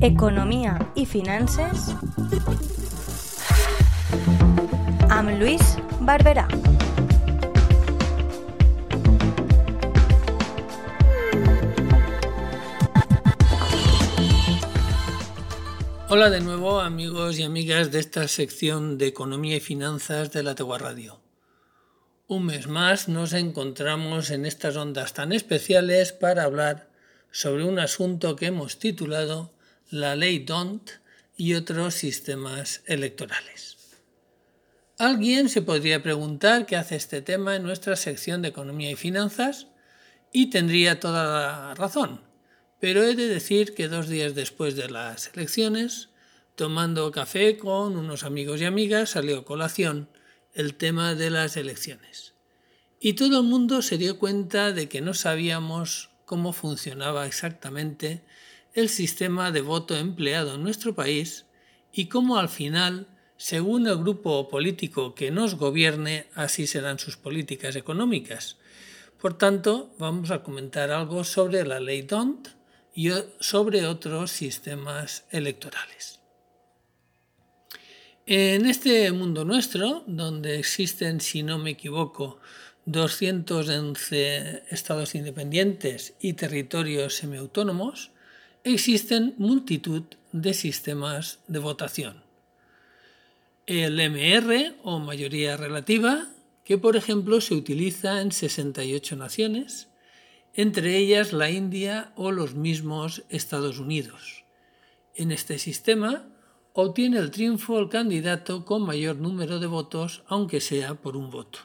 Economia i finances amb Lluís Barberà. Hola de nuevo amigos y amigas de esta sección de Economía y Finanzas de la Tegua Radio. Un mes más nos encontramos en estas ondas tan especiales para hablar sobre un asunto que hemos titulado La Ley DONT y otros sistemas electorales. Alguien se podría preguntar qué hace este tema en nuestra sección de Economía y Finanzas y tendría toda la razón pero he de decir que dos días después de las elecciones, tomando café con unos amigos y amigas, salió colación el tema de las elecciones. Y todo el mundo se dio cuenta de que no sabíamos cómo funcionaba exactamente el sistema de voto empleado en nuestro país y cómo al final, según el grupo político que nos gobierne, así serán sus políticas económicas. Por tanto, vamos a comentar algo sobre la ley DONT, y sobre otros sistemas electorales. En este mundo nuestro, donde existen, si no me equivoco, 211 estados independientes y territorios semiautónomos, existen multitud de sistemas de votación. El MR o mayoría relativa, que por ejemplo se utiliza en 68 naciones, entre ellas la India o los mismos Estados Unidos. En este sistema obtiene el triunfo el candidato con mayor número de votos, aunque sea por un voto.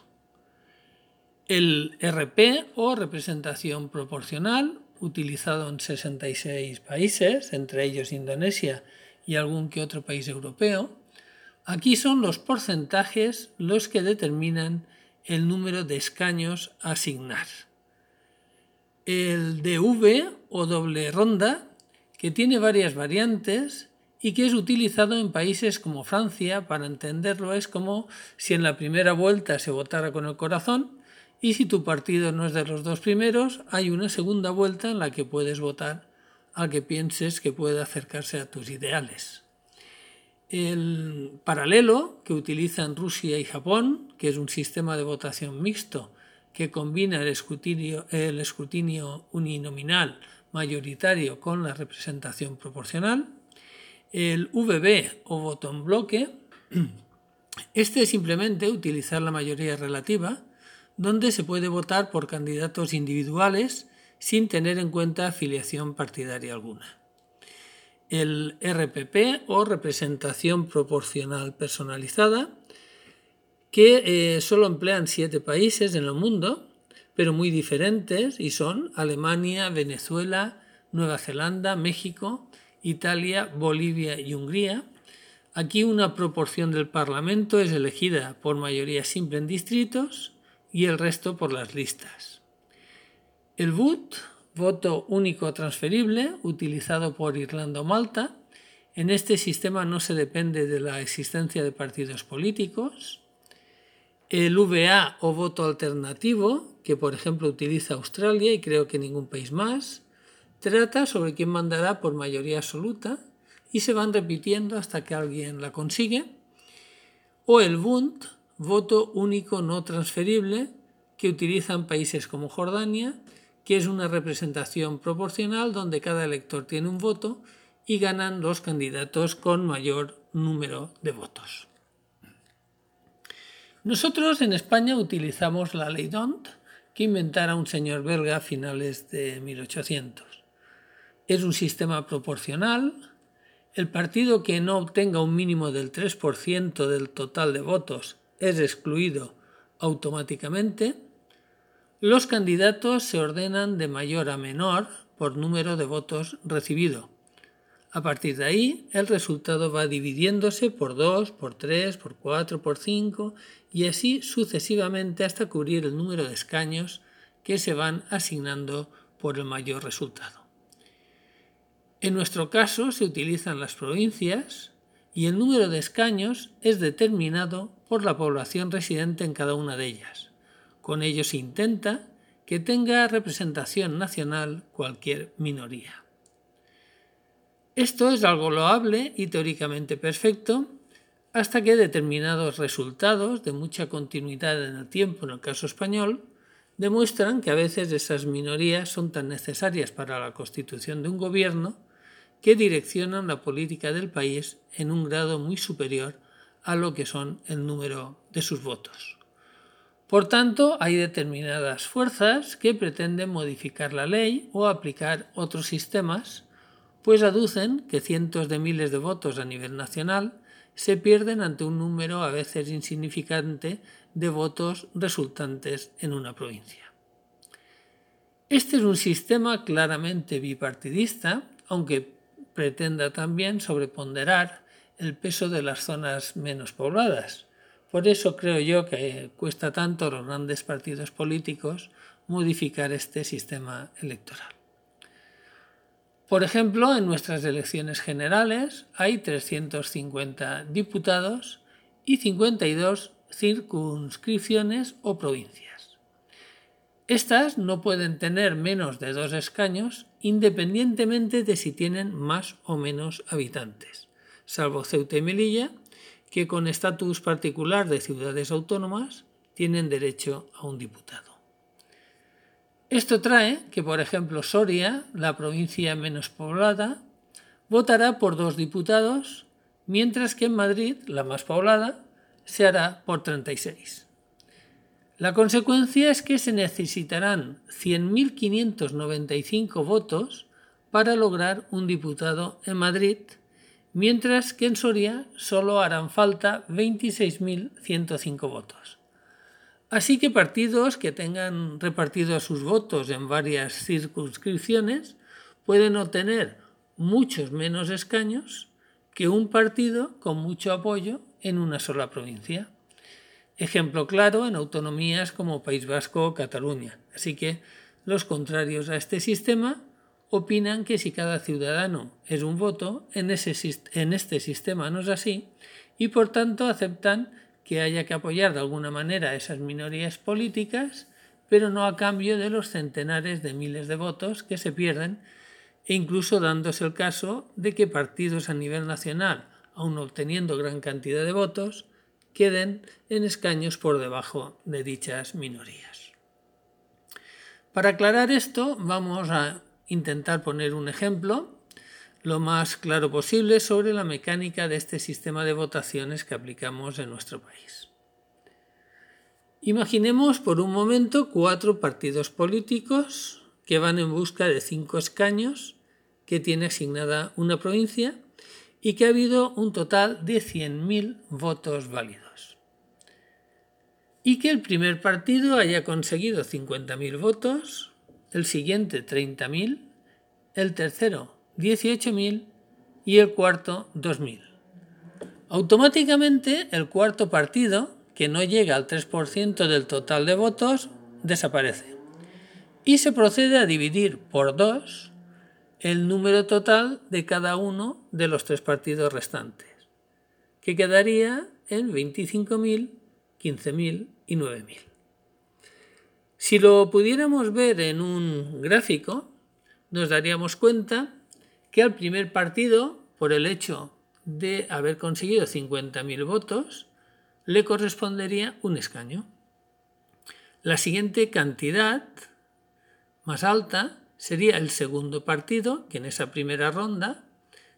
El RP o representación proporcional, utilizado en 66 países, entre ellos Indonesia y algún que otro país europeo, aquí son los porcentajes los que determinan el número de escaños a asignar el DV o doble ronda, que tiene varias variantes y que es utilizado en países como Francia, para entenderlo es como si en la primera vuelta se votara con el corazón y si tu partido no es de los dos primeros, hay una segunda vuelta en la que puedes votar al que pienses que puede acercarse a tus ideales. El paralelo que utilizan Rusia y Japón, que es un sistema de votación mixto, que combina el escrutinio, el escrutinio uninominal mayoritario con la representación proporcional, el VB o voto en bloque, este es simplemente utilizar la mayoría relativa, donde se puede votar por candidatos individuales sin tener en cuenta afiliación partidaria alguna. El RPP o representación proporcional personalizada, que eh, solo emplean siete países en el mundo, pero muy diferentes, y son Alemania, Venezuela, Nueva Zelanda, México, Italia, Bolivia y Hungría. Aquí una proporción del Parlamento es elegida por mayoría simple en distritos y el resto por las listas. El VOT, voto único transferible, utilizado por Irlanda o Malta, en este sistema no se depende de la existencia de partidos políticos, el VA o voto alternativo, que por ejemplo utiliza Australia y creo que ningún país más, trata sobre quién mandará por mayoría absoluta y se van repitiendo hasta que alguien la consigue. O el Bund, voto único no transferible, que utilizan países como Jordania, que es una representación proporcional donde cada elector tiene un voto y ganan los candidatos con mayor número de votos. Nosotros en España utilizamos la ley DONT que inventara un señor belga a finales de 1800. Es un sistema proporcional. El partido que no obtenga un mínimo del 3% del total de votos es excluido automáticamente. Los candidatos se ordenan de mayor a menor por número de votos recibido. A partir de ahí, el resultado va dividiéndose por 2, por 3, por 4, por 5 y así sucesivamente hasta cubrir el número de escaños que se van asignando por el mayor resultado. En nuestro caso se utilizan las provincias y el número de escaños es determinado por la población residente en cada una de ellas. Con ello se intenta que tenga representación nacional cualquier minoría. Esto es algo loable y teóricamente perfecto, hasta que determinados resultados de mucha continuidad en el tiempo en el caso español demuestran que a veces esas minorías son tan necesarias para la constitución de un gobierno que direccionan la política del país en un grado muy superior a lo que son el número de sus votos. Por tanto, hay determinadas fuerzas que pretenden modificar la ley o aplicar otros sistemas, pues aducen que cientos de miles de votos a nivel nacional se pierden ante un número a veces insignificante de votos resultantes en una provincia. Este es un sistema claramente bipartidista, aunque pretenda también sobreponderar el peso de las zonas menos pobladas. Por eso creo yo que cuesta tanto a los grandes partidos políticos modificar este sistema electoral. Por ejemplo, en nuestras elecciones generales hay 350 diputados y 52 circunscripciones o provincias. Estas no pueden tener menos de dos escaños independientemente de si tienen más o menos habitantes, salvo Ceuta y Melilla, que con estatus particular de ciudades autónomas tienen derecho a un diputado. Esto trae que, por ejemplo, Soria, la provincia menos poblada, votará por dos diputados, mientras que en Madrid, la más poblada, se hará por 36. La consecuencia es que se necesitarán 100.595 votos para lograr un diputado en Madrid, mientras que en Soria solo harán falta 26.105 votos. Así que partidos que tengan repartidos sus votos en varias circunscripciones pueden obtener muchos menos escaños que un partido con mucho apoyo en una sola provincia. Ejemplo claro en autonomías como País Vasco o Cataluña. Así que los contrarios a este sistema opinan que si cada ciudadano es un voto, en, en este sistema no es así y por tanto aceptan que haya que apoyar de alguna manera a esas minorías políticas, pero no a cambio de los centenares de miles de votos que se pierden, e incluso dándose el caso de que partidos a nivel nacional, aun obteniendo gran cantidad de votos, queden en escaños por debajo de dichas minorías. Para aclarar esto, vamos a intentar poner un ejemplo lo más claro posible sobre la mecánica de este sistema de votaciones que aplicamos en nuestro país. Imaginemos por un momento cuatro partidos políticos que van en busca de cinco escaños que tiene asignada una provincia y que ha habido un total de 100.000 votos válidos. Y que el primer partido haya conseguido 50.000 votos, el siguiente 30.000, el tercero 18.000 y el cuarto 2.000. Automáticamente el cuarto partido, que no llega al 3% del total de votos, desaparece. Y se procede a dividir por dos el número total de cada uno de los tres partidos restantes, que quedaría en 25.000, 15.000 y 9.000. Si lo pudiéramos ver en un gráfico, nos daríamos cuenta que al primer partido, por el hecho de haber conseguido 50.000 votos, le correspondería un escaño. La siguiente cantidad más alta sería el segundo partido, que en esa primera ronda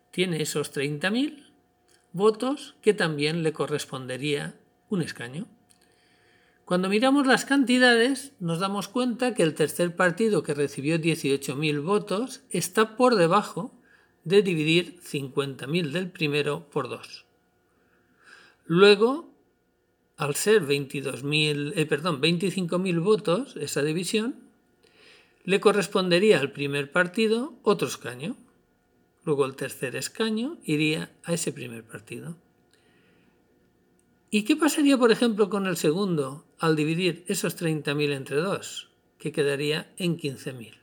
tiene esos 30.000 votos, que también le correspondería un escaño. Cuando miramos las cantidades, nos damos cuenta que el tercer partido, que recibió 18.000 votos, está por debajo de dividir 50.000 del primero por 2. Luego, al ser 22.000, eh, perdón, 25.000 votos, esa división, le correspondería al primer partido otro escaño. Luego el tercer escaño iría a ese primer partido. ¿Y qué pasaría, por ejemplo, con el segundo al dividir esos 30.000 entre 2? Que quedaría en 15.000.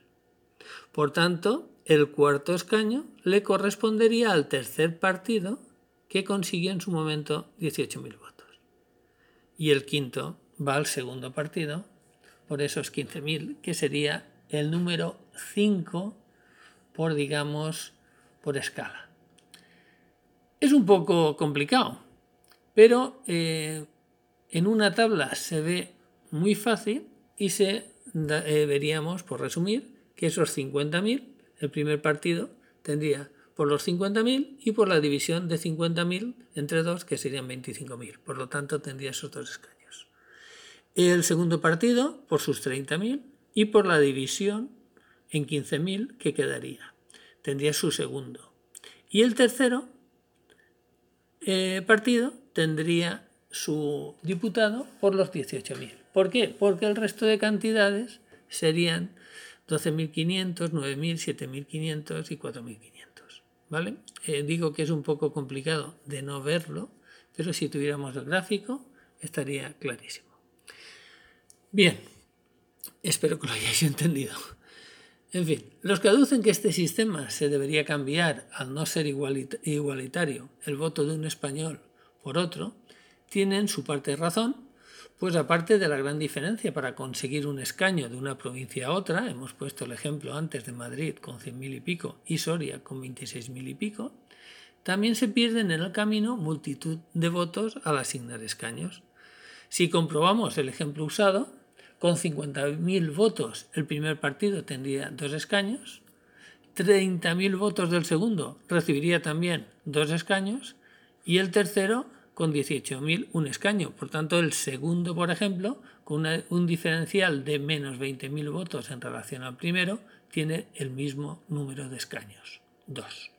Por tanto, el cuarto escaño le correspondería al tercer partido que consiguió en su momento 18.000 votos. Y el quinto va al segundo partido por esos 15.000, que sería el número 5 por, digamos, por escala. Es un poco complicado, pero eh, en una tabla se ve muy fácil y se eh, veríamos, por resumir, que esos 50.000, el primer partido, tendría por los 50.000 y por la división de 50.000 entre dos, que serían 25.000. Por lo tanto, tendría esos dos escaños. El segundo partido por sus 30.000 y por la división en 15.000 que quedaría. Tendría su segundo. Y el tercero eh, partido tendría su diputado por los 18.000. ¿Por qué? Porque el resto de cantidades serían 12.500, 9.000, 7.500 y 4.500. ¿Vale? Eh, digo que es un poco complicado de no verlo, pero si tuviéramos el gráfico estaría clarísimo. Bien, espero que lo hayáis entendido. En fin, los que aducen que este sistema se debería cambiar al no ser igualitario el voto de un español por otro, tienen su parte de razón, pues aparte de la gran diferencia para conseguir un escaño de una provincia a otra, hemos puesto el ejemplo antes de Madrid con 100.000 y pico y Soria con 26.000 y pico, también se pierden en el camino multitud de votos al asignar escaños. Si comprobamos el ejemplo usado, con 50.000 votos el primer partido tendría dos escaños, 30.000 votos del segundo recibiría también dos escaños y el tercero con 18.000 un escaño. Por tanto, el segundo, por ejemplo, con un diferencial de menos 20.000 votos en relación al primero, tiene el mismo número de escaños, dos.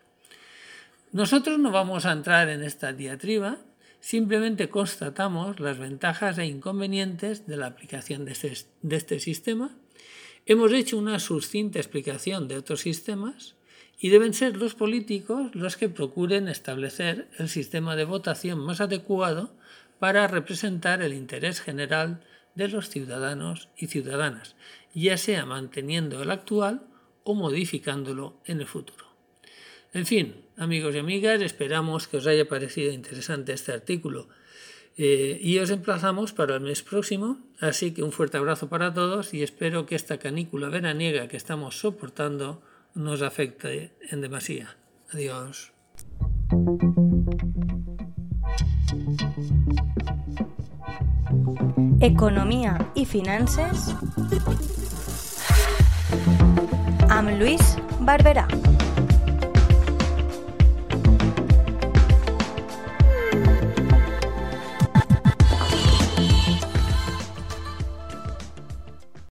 Nosotros no vamos a entrar en esta diatriba, simplemente constatamos las ventajas e inconvenientes de la aplicación de este, de este sistema. Hemos hecho una sucinta explicación de otros sistemas y deben ser los políticos los que procuren establecer el sistema de votación más adecuado para representar el interés general de los ciudadanos y ciudadanas, ya sea manteniendo el actual o modificándolo en el futuro. En fin, amigos y amigas, esperamos que os haya parecido interesante este artículo eh, y os emplazamos para el mes próximo, así que un fuerte abrazo para todos y espero que esta canícula veraniega que estamos soportando nos afecte en demasía. Adiós. Economia i finances amb Lluís Barberà.